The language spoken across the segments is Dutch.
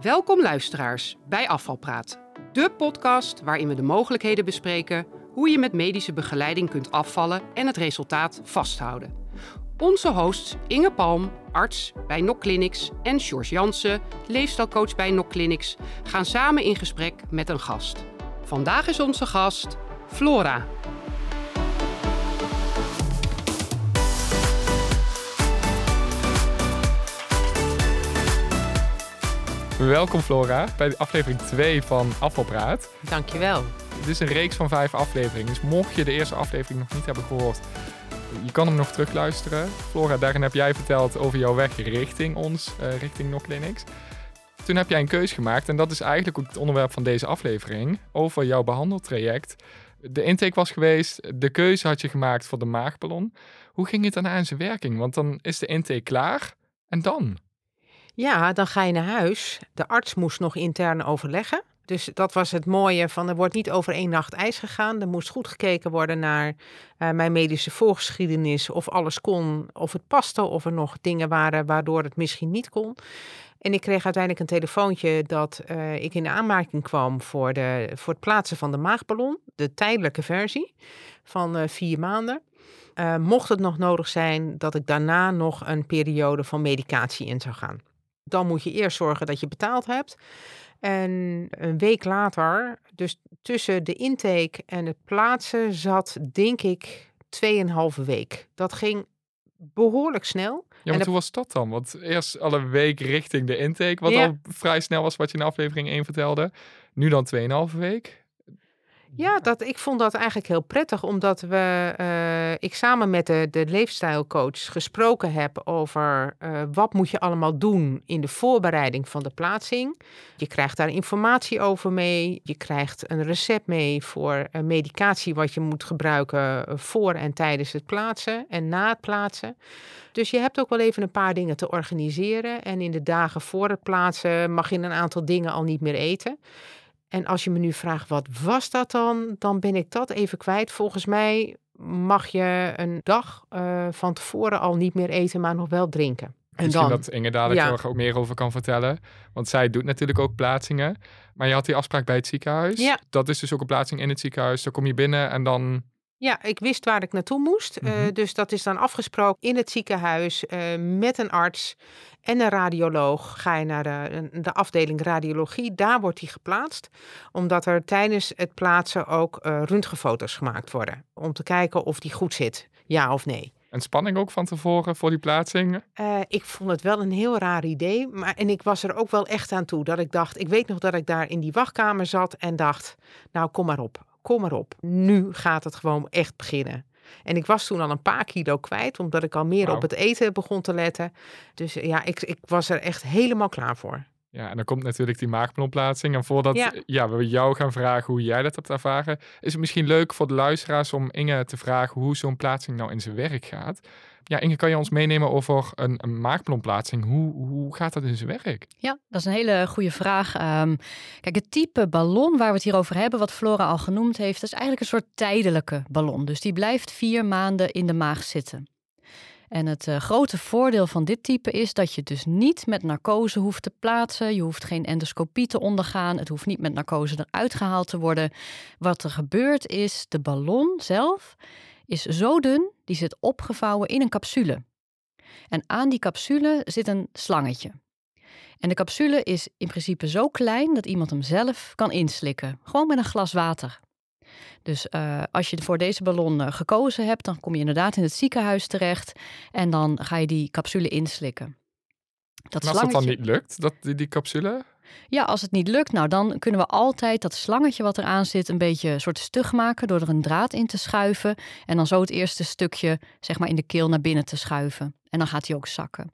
Welkom luisteraars bij Afvalpraat, de podcast waarin we de mogelijkheden bespreken hoe je met medische begeleiding kunt afvallen en het resultaat vasthouden. Onze hosts Inge Palm, arts bij NOC Clinics en George Jansen, leefstijlcoach bij NOC Clinics, gaan samen in gesprek met een gast. Vandaag is onze gast Flora. Welkom Flora bij aflevering 2 van Afvalpraat. Dankjewel. Het is een reeks van vijf afleveringen, dus mocht je de eerste aflevering nog niet hebben gehoord, je kan hem nog terugluisteren. Flora, daarin heb jij verteld over jouw weg richting ons, uh, richting No Clinics. Toen heb jij een keuze gemaakt en dat is eigenlijk ook het onderwerp van deze aflevering, over jouw behandeltraject. De intake was geweest, de keuze had je gemaakt voor de maagballon. Hoe ging het daarna in zijn werking? Want dan is de intake klaar en dan? Ja, dan ga je naar huis. De arts moest nog intern overleggen. Dus dat was het mooie van er wordt niet over één nacht ijs gegaan. Er moest goed gekeken worden naar uh, mijn medische voorgeschiedenis. Of alles kon, of het paste, of er nog dingen waren waardoor het misschien niet kon. En ik kreeg uiteindelijk een telefoontje dat uh, ik in aanmerking kwam voor, de, voor het plaatsen van de maagballon. De tijdelijke versie van uh, vier maanden. mocht het nog nodig zijn dat ik daarna nog een periode van medicatie in zou gaan. Dan moet je eerst zorgen dat je betaald hebt. En een week later, dus tussen de intake en het plaatsen, zat denk ik 2,5 week. Dat ging behoorlijk snel. Ja, maar hoe was dat dan? Want eerst al een week richting de intake, wat al vrij snel was wat je in aflevering 1 vertelde. Nu dan 2,5 week. Ja, dat, ik vond dat eigenlijk heel prettig, omdat we, uh, ik samen met de, de leefstijlcoach gesproken heb over uh, wat moet je allemaal doen in de voorbereiding van de plaatsing. Je krijgt daar informatie over mee, je krijgt een recept mee voor medicatie wat je moet gebruiken voor en tijdens het plaatsen en na het plaatsen. Dus je hebt ook wel even een paar dingen te organiseren en in de dagen voor het plaatsen mag je een aantal dingen al niet meer eten. En als je me nu vraagt, wat was dat dan? Dan ben ik dat even kwijt. Volgens mij mag je een dag uh, van tevoren al niet meer eten, maar nog wel drinken. En Misschien dan, dat Inge dadelijk ja. er ook meer over kan vertellen. Want zij doet natuurlijk ook plaatsingen. Maar je had die afspraak bij het ziekenhuis. Ja. Dat is dus ook een plaatsing in het ziekenhuis. Dan kom je binnen en dan ja, ik wist waar ik naartoe moest. Mm -hmm. uh, dus dat is dan afgesproken in het ziekenhuis uh, met een arts en een radioloog. Ga je naar de, de afdeling radiologie, daar wordt hij geplaatst. Omdat er tijdens het plaatsen ook uh, röntgenfoto's gemaakt worden. Om te kijken of die goed zit, ja of nee. En spanning ook van tevoren voor die plaatsing? Uh, ik vond het wel een heel raar idee. Maar, en ik was er ook wel echt aan toe. Dat ik dacht, ik weet nog dat ik daar in die wachtkamer zat en dacht, nou kom maar op kom maar op. Nu gaat het gewoon echt beginnen. En ik was toen al een paar kilo kwijt, omdat ik al meer wow. op het eten begon te letten. Dus ja, ik, ik was er echt helemaal klaar voor. Ja, en dan komt natuurlijk die maagplomplaatsing. En voordat ja. ja. we jou gaan vragen hoe jij dat hebt ervaren, is het misschien leuk voor de luisteraars om Inge te vragen hoe zo'n plaatsing nou in zijn werk gaat. Ja, Inge, kan je ons meenemen over een, een? Hoe, hoe gaat dat in zijn werk? Ja, dat is een hele goede vraag. Um, kijk, het type ballon waar we het hier over hebben, wat Flora al genoemd heeft, dat is eigenlijk een soort tijdelijke ballon. Dus die blijft vier maanden in de maag zitten. En het uh, grote voordeel van dit type is dat je dus niet met narcose hoeft te plaatsen. Je hoeft geen endoscopie te ondergaan. Het hoeft niet met narcose eruit gehaald te worden. Wat er gebeurt is, de ballon zelf is zo dun, die zit opgevouwen in een capsule. En aan die capsule zit een slangetje. En de capsule is in principe zo klein dat iemand hem zelf kan inslikken. Gewoon met een glas water. Dus uh, als je voor deze ballon uh, gekozen hebt, dan kom je inderdaad in het ziekenhuis terecht en dan ga je die capsule inslikken. Dat en als slangetje... dat dan niet lukt, dat, die, die capsule? Ja, als het niet lukt, nou dan kunnen we altijd dat slangetje wat eraan zit een beetje soort stug maken door er een draad in te schuiven en dan zo het eerste stukje zeg maar in de keel naar binnen te schuiven. En dan gaat hij ook zakken.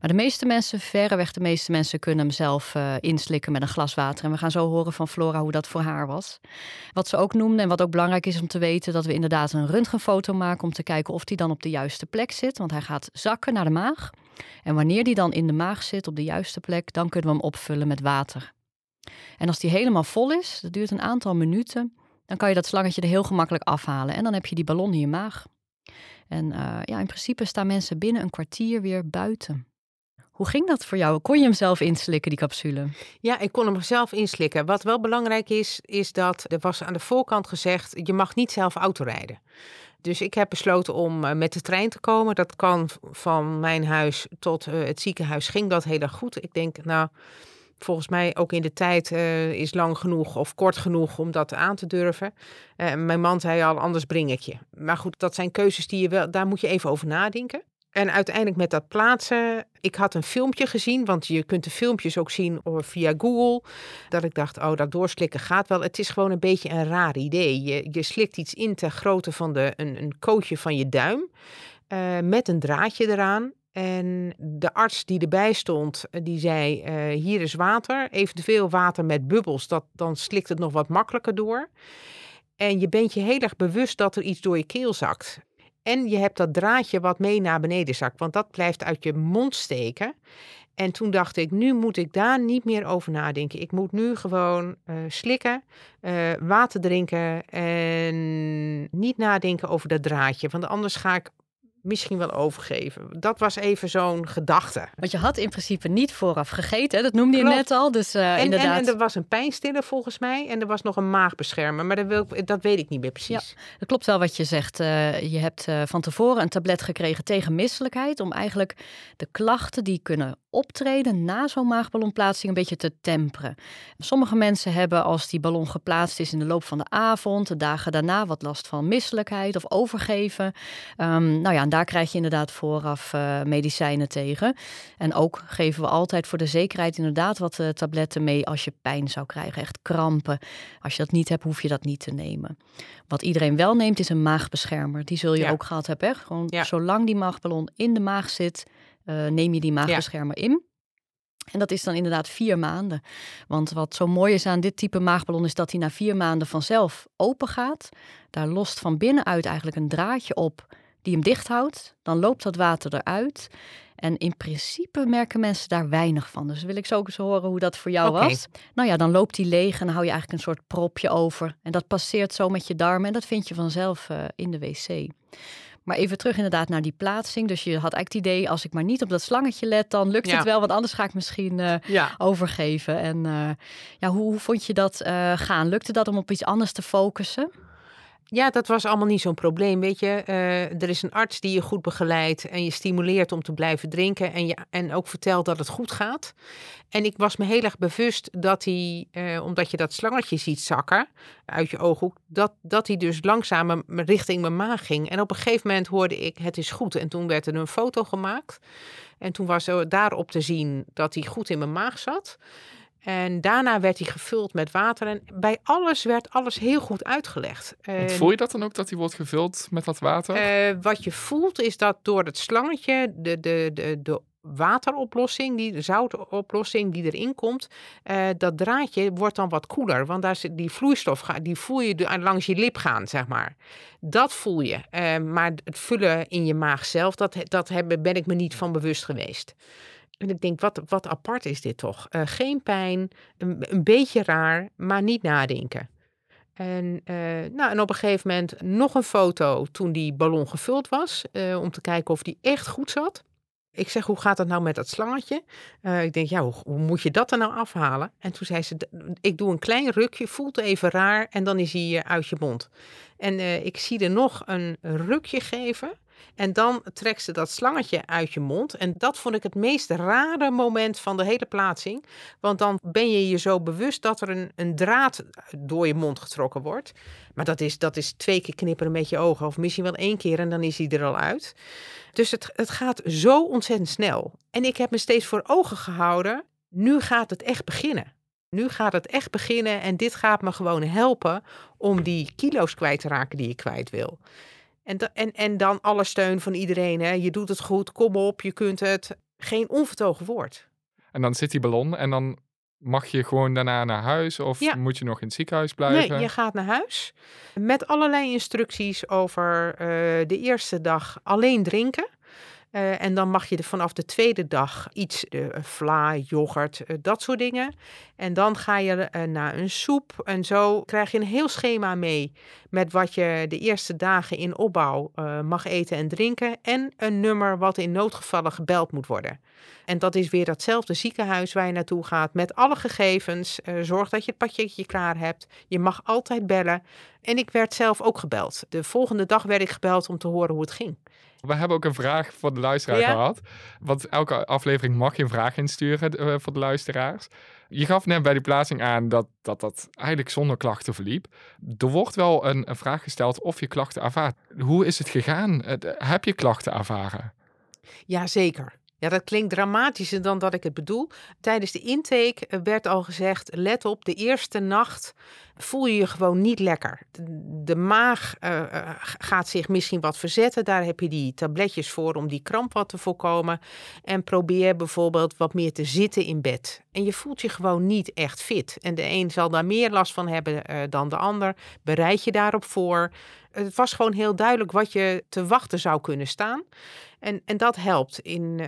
Maar de meeste mensen, verreweg de meeste mensen, kunnen hem zelf uh, inslikken met een glas water. En we gaan zo horen van Flora hoe dat voor haar was. Wat ze ook noemde en wat ook belangrijk is om te weten, dat we inderdaad een röntgenfoto maken om te kijken of die dan op de juiste plek zit. Want hij gaat zakken naar de maag. En wanneer die dan in de maag zit op de juiste plek, dan kunnen we hem opvullen met water. En als die helemaal vol is, dat duurt een aantal minuten, dan kan je dat slangetje er heel gemakkelijk afhalen. En dan heb je die ballon in je maag. En uh, ja, in principe staan mensen binnen een kwartier weer buiten. Hoe ging dat voor jou? Kon je hem zelf inslikken, die capsule? Ja, ik kon hem zelf inslikken. Wat wel belangrijk is, is dat er was aan de voorkant gezegd: je mag niet zelf autorijden. Dus ik heb besloten om eh, met de trein te komen. Dat kan van mijn huis tot uh, het ziekenhuis. Ging dat heel erg goed. Ik denk, nou, volgens mij ook in de tijd uh, is lang genoeg of kort genoeg om dat aan te durven. mijn man zei al, anders breng ik je. Maar goed, dat zijn keuzes die je wel, daar moet je even over nadenken. En uiteindelijk met dat plaatsen, ik had een filmpje gezien, want je kunt de filmpjes ook zien via Google. Dat ik dacht, oh, dat doorslikken gaat wel. Het is gewoon een beetje een raar idee. Je, je slikt iets in ter grootte van de, een, een kootje van je duim, uh, met een draadje eraan. En de arts die erbij stond, eh, die zei: uh, Hier is water, eventueel water met bubbels, dat, dan slikt het nog wat makkelijker door. En je bent je heel erg bewust dat er iets door je keel zakt. En je hebt dat draadje wat mee naar beneden zakt, want dat blijft uit je mond steken. En toen dacht ik, nu moet ik daar niet meer over nadenken. Ik moet nu gewoon uh, slikken, uh, water drinken en niet nadenken over dat draadje. Want anders ga ik misschien wel overgeven. Dat was even zo'n gedachte. Want je had in principe niet vooraf gegeten, dat noemde je net al. Dus uh, en, inderdaad. En, en, er was een pijnstiller volgens mij en er was nog een maagbeschermer, maar dat, wil ik, dat weet ik niet meer precies. Ja, dat klopt wel wat je zegt. Uh, je hebt uh, van tevoren een tablet gekregen tegen misselijkheid om eigenlijk de klachten die kunnen optreden na zo'n maagballonplaatsing een beetje te temperen. Sommige mensen hebben als die ballon geplaatst is in de loop van de avond, de dagen daarna wat last van misselijkheid of overgeven. Um, nou ja, en daar krijg je inderdaad vooraf uh, medicijnen tegen. En ook geven we altijd voor de zekerheid inderdaad wat uh, tabletten mee als je pijn zou krijgen, echt krampen. Als je dat niet hebt, hoef je dat niet te nemen. Wat iedereen wel neemt is een maagbeschermer. Die zul je ja. ook gehad hebben. Hè? Gewoon ja. zolang die maagballon in de maag zit, uh, neem je die maagbeschermer ja. in. En dat is dan inderdaad vier maanden. Want wat zo mooi is aan dit type maagballon is dat hij na vier maanden vanzelf open gaat. Daar lost van binnenuit eigenlijk een draadje op die hem dicht houdt. Dan loopt dat water eruit. En in principe merken mensen daar weinig van. Dus wil ik zo ook eens horen hoe dat voor jou okay. was. Nou ja, dan loopt die leeg en dan hou je eigenlijk een soort propje over. En dat passeert zo met je darmen en dat vind je vanzelf uh, in de wc. Maar even terug inderdaad naar die plaatsing. Dus je had eigenlijk het idee, als ik maar niet op dat slangetje let, dan lukt Ja. het wel. Want anders ga ik misschien uh, Ja. overgeven. En uh, ja, hoe, hoe, vond je dat uh, gaan? Lukte dat om op iets anders te focussen? Ja, dat was allemaal niet zo'n probleem, weet je. Uh, er is een arts die je goed begeleidt en je stimuleert om te blijven drinken en, je, en ook vertelt dat het goed gaat. En ik was me heel erg bewust dat hij, uh, omdat je dat slangetje ziet zakken uit je ooghoek, dat, dat hij dus langzaam richting mijn maag ging. En op een gegeven moment hoorde ik, het is goed. En toen werd er een foto gemaakt. En toen was er daarop te zien dat hij goed in mijn maag zat. En daarna werd hij gevuld met water. En bij alles werd alles heel goed uitgelegd. Voel je dat dan ook dat hij wordt gevuld met dat water? Uh, wat je voelt is dat door het slangetje de, de, de, de wateroplossing, die de zoutoplossing die erin komt, uh, dat draadje wordt dan wat koeler. Want daar zit die vloeistof, die voel je langs je lip gaan, zeg maar. Dat voel je. Uh, maar het vullen in je maag zelf, dat, dat hebben, ben ik me niet van bewust geweest. En ik denk, wat, wat apart is dit toch? Uh, geen pijn, een, een, beetje raar, maar niet nadenken. En, uh, nou, en op een gegeven moment nog een foto toen die ballon gevuld was, uh, om te kijken of die echt goed zat. Ik zeg, hoe gaat dat nou met dat slangetje? Ik denk, ja, hoe, hoe, moet je dat er nou afhalen? En toen zei ze, ik doe een klein rukje, voelt even raar en dan is hij uit je mond. En ik zie er nog een rukje geven. En dan trekt ze dat slangetje uit je mond. En dat vond ik het meest rare moment van de hele plaatsing. Want dan ben je je zo bewust dat er een, een draad door je mond getrokken wordt. Maar dat is, dat is twee keer knipperen met je ogen. Of misschien wel één keer en dan is hij er al uit. Dus het, het gaat zo ontzettend snel. En ik heb me steeds voor ogen gehouden. Nu gaat het echt beginnen. Nu gaat het echt beginnen en dit gaat me gewoon helpen om die kilo's kwijt te raken die je kwijt wil. En, en, en dan alle steun van iedereen. Hè? Je doet het goed, kom op, je kunt het. Geen onvertogen woord. En dan zit die ballon en dan mag je gewoon daarna naar huis of ja. moet je nog in het ziekenhuis blijven? Nee, je gaat naar huis met allerlei instructies over uh, de eerste dag alleen drinken. Eh, en dan mag je vanaf de tweede dag iets, uh, vla, yoghurt, uh, dat soort dingen. En dan ga je naar een soep. En zo krijg je een heel schema mee met wat je de eerste dagen in opbouw mag eten en drinken. En een nummer wat in noodgevallen gebeld moet worden. En dat is weer datzelfde ziekenhuis waar je naartoe gaat met alle gegevens. zorg dat je het pakketje klaar hebt. Je mag altijd bellen. En ik werd zelf ook gebeld. De volgende dag werd ik gebeld om te horen hoe het ging. We hebben ook een vraag voor de luisteraar gehad. Want elke aflevering mag je een vraag insturen uh, voor de luisteraars. Je gaf net bij die plaatsing aan dat, dat dat eigenlijk zonder klachten verliep. Er wordt wel een, een vraag gesteld of je klachten ervaart. Hoe is het gegaan? heb je klachten ervaren? Jazeker. Ja, dat klinkt dramatischer dan dat ik het bedoel. Tijdens de intake eh, werd al gezegd: let op, de eerste nacht voel je je gewoon niet lekker. De, maag uh, gaat zich misschien wat verzetten. Daar heb je die tabletjes voor om die kramp wat te voorkomen. En probeer bijvoorbeeld wat meer te zitten in bed. En je voelt je gewoon niet echt fit. En de een zal daar meer last van hebben dan de ander. Bereid je daarop voor. Het was gewoon heel duidelijk wat je te wachten zou kunnen staan. En, en dat helpt in uh,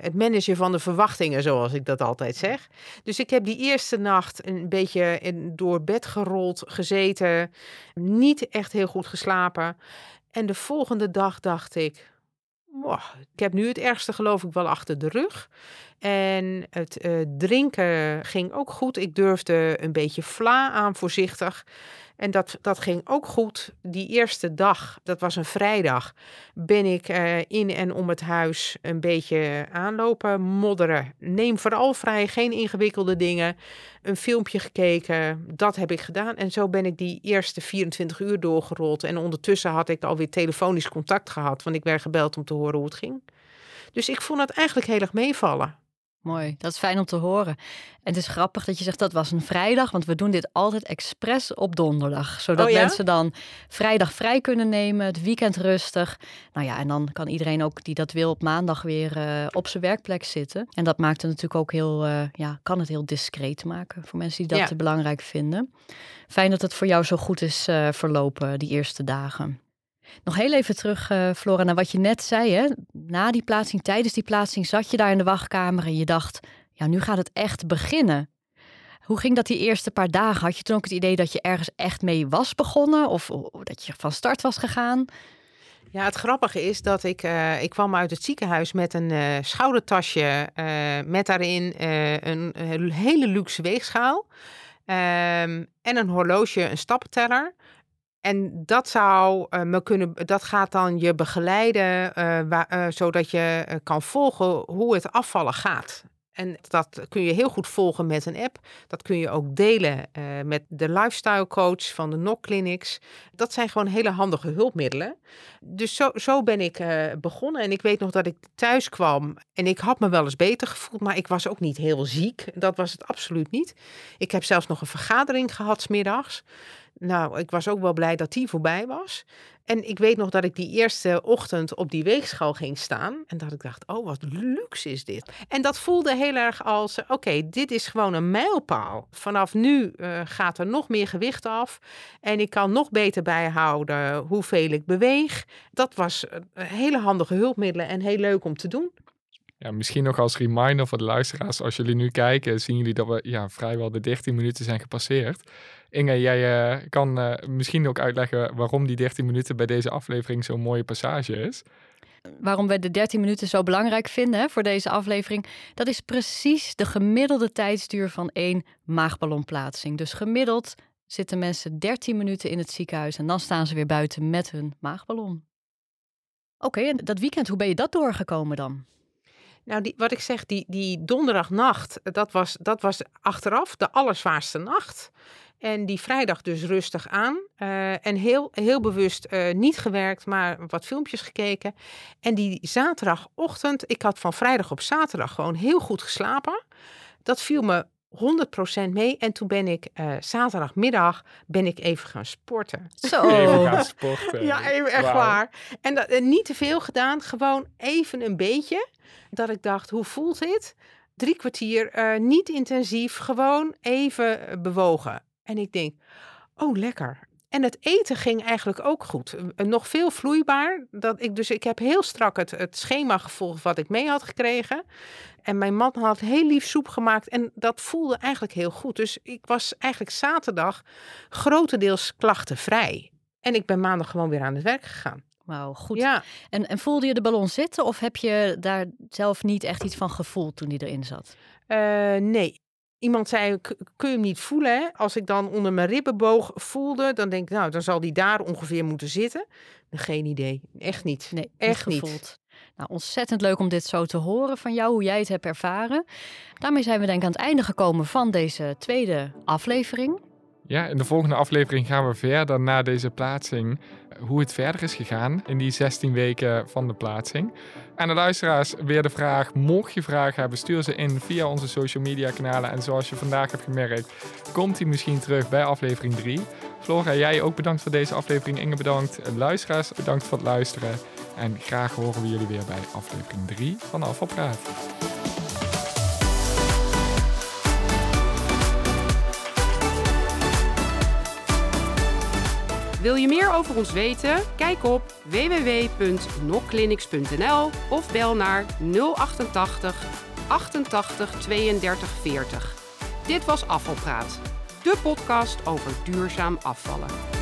het managen van de verwachtingen, zoals ik dat altijd zeg. Dus ik heb die eerste nacht een beetje door bed gerold, gezeten, niet echt heel goed geslapen. En de volgende dag dacht ik, ik heb nu het ergste geloof ik wel achter de rug. En het uh, drinken ging ook goed. Ik durfde een beetje vla aan voorzichtig. En dat, dat ging ook goed. Die eerste dag, dat was een vrijdag, ben ik uh, in en om het huis een beetje aanlopen, modderen. Neem vooral vrij, geen ingewikkelde dingen. Een filmpje gekeken, dat heb ik gedaan. En zo ben ik die eerste 24 uur doorgerold. En ondertussen had ik alweer telefonisch contact gehad, want ik werd gebeld om te horen hoe het ging. Dus ik vond het eigenlijk heel erg meevallen. Mooi, dat is fijn om te horen. En het is grappig dat je zegt dat was een vrijdag, want we doen dit altijd expres op donderdag. Zodat oh mensen dan vrijdag vrij kunnen nemen, het weekend rustig. Nou ja, en dan kan iedereen ook die dat wil op maandag weer uh, op zijn werkplek zitten. En dat maakt het natuurlijk ook heel, uh, ja, kan het heel discreet maken voor mensen die dat ja. belangrijk vinden. Fijn dat het voor jou zo goed is uh, verlopen die eerste dagen. Nog heel even terug, uh, Flora, naar wat je net zei. Hè? Na die plaatsing, tijdens die plaatsing, zat je daar in de wachtkamer en je dacht, ja, nu gaat het echt beginnen. Hoe ging dat die eerste paar dagen? Had je toen ook het idee dat je ergens echt mee was begonnen of, dat je van start was gegaan? Ja, het grappige is dat ik, uh, ik kwam uit het ziekenhuis met een uh, schoudertasje met daarin een, een, hele luxe weegschaal ehm, en een horloge, een stappenteller. En dat zou uh, me kunnen, dat gaat dan je begeleiden, uh, waar, uh, zodat je kan volgen hoe het afvallen gaat. En dat kun je heel goed volgen met een app. Dat kun je ook delen met de lifestyle coach van de NOC Clinics. Dat zijn gewoon hele handige hulpmiddelen. Dus zo, zo ben ik begonnen. En ik weet nog dat ik thuis kwam en ik had me wel eens beter gevoeld, maar ik was ook niet heel ziek. Dat was het absoluut niet. Ik heb zelfs nog een vergadering gehad smiddags. Nou, ik was ook wel blij dat die voorbij was. En ik weet nog dat ik die eerste ochtend op die weegschaal ging staan. En dat ik dacht, oh, wat luxe is dit. En dat voelde heel erg als, oké, dit is gewoon een mijlpaal. Vanaf nu uh, gaat er nog meer gewicht af. En ik kan nog beter bijhouden hoeveel ik beweeg. Dat was uh, hele handige hulpmiddelen en heel leuk om te doen. Ja, misschien nog als reminder voor de luisteraars. Als jullie nu kijken, zien jullie dat we ja, vrijwel de 13 minuten zijn gepasseerd. Inge, jij uh, kan uh, misschien ook uitleggen waarom die 13 minuten bij deze aflevering zo'n mooie passage is. Waarom we de 13 minuten zo belangrijk vinden hè, voor deze aflevering, dat is precies de gemiddelde tijdsduur van één maagballonplaatsing. Dus gemiddeld zitten mensen 13 minuten in het ziekenhuis en dan staan ze weer buiten met hun maagballon. Oké, en dat weekend, hoe ben je dat doorgekomen dan? Nou, die, wat ik zeg, die, die donderdagnacht, dat was, dat was achteraf de allerzwaarste nacht. En die vrijdag dus rustig aan. Uh, en heel, heel bewust uh, niet gewerkt, maar wat filmpjes gekeken. En die zaterdagochtend, ik had van vrijdag op zaterdag gewoon heel goed geslapen. Dat viel me 100% mee. En toen ben ik uh, zaterdagmiddag ben ik even gaan sporten. Zo. Even gaan sporten. ja, even echt wow. waar. En dat, niet te veel gedaan, gewoon even een beetje. Dat ik dacht, hoe voelt dit? Drie kwartier, uh, niet intensief, gewoon even bewogen. En ik denk, oh lekker. En het eten ging eigenlijk ook goed. Eh, Nog veel vloeibaar. Dat ik, dus ik heb heel strak het, het schema gevolgd wat ik mee had gekregen. En mijn man had heel lief soep gemaakt. En dat voelde eigenlijk heel goed. Dus ik was eigenlijk zaterdag grotendeels klachtenvrij. En ik ben maandag gewoon weer aan het werk gegaan. Wauw, goed. Ja, En, en voelde je de ballon zitten of heb je daar zelf niet echt iets van gevoeld toen die erin zat? Eh, nee. Iemand zei, "K- kun je hem niet voelen? Hè? Als ik dan onder mijn ribbenboog voelde, dan denk ik, nou, dan zal die daar ongeveer moeten zitten. Geen idee. Echt niet. Nee, Echt niet. gevoeld. Nou, ontzettend leuk om dit zo te horen van jou, hoe jij het hebt ervaren. Daarmee zijn we denk ik aan het einde gekomen van deze tweede aflevering. Ja, in de volgende aflevering gaan we verder naar deze plaatsing. Hoe het verder is gegaan in die 16 weken van de plaatsing. Aan de luisteraars weer de vraag. Mocht je vragen hebben, stuur ze in via onze social media kanalen. En zoals je vandaag hebt gemerkt, komt hij misschien terug bij aflevering 3. Flora, jij ook bedankt voor deze aflevering. Inge bedankt. Luisteraars, bedankt voor het luisteren. En graag horen we jullie weer bij aflevering 3 van Afvalpraat. Wil je meer over ons weten? Kijk op www.nokclinics.nl of bel naar 088 88 32 40. Dit was Afvalpraat, de podcast over duurzaam afvallen.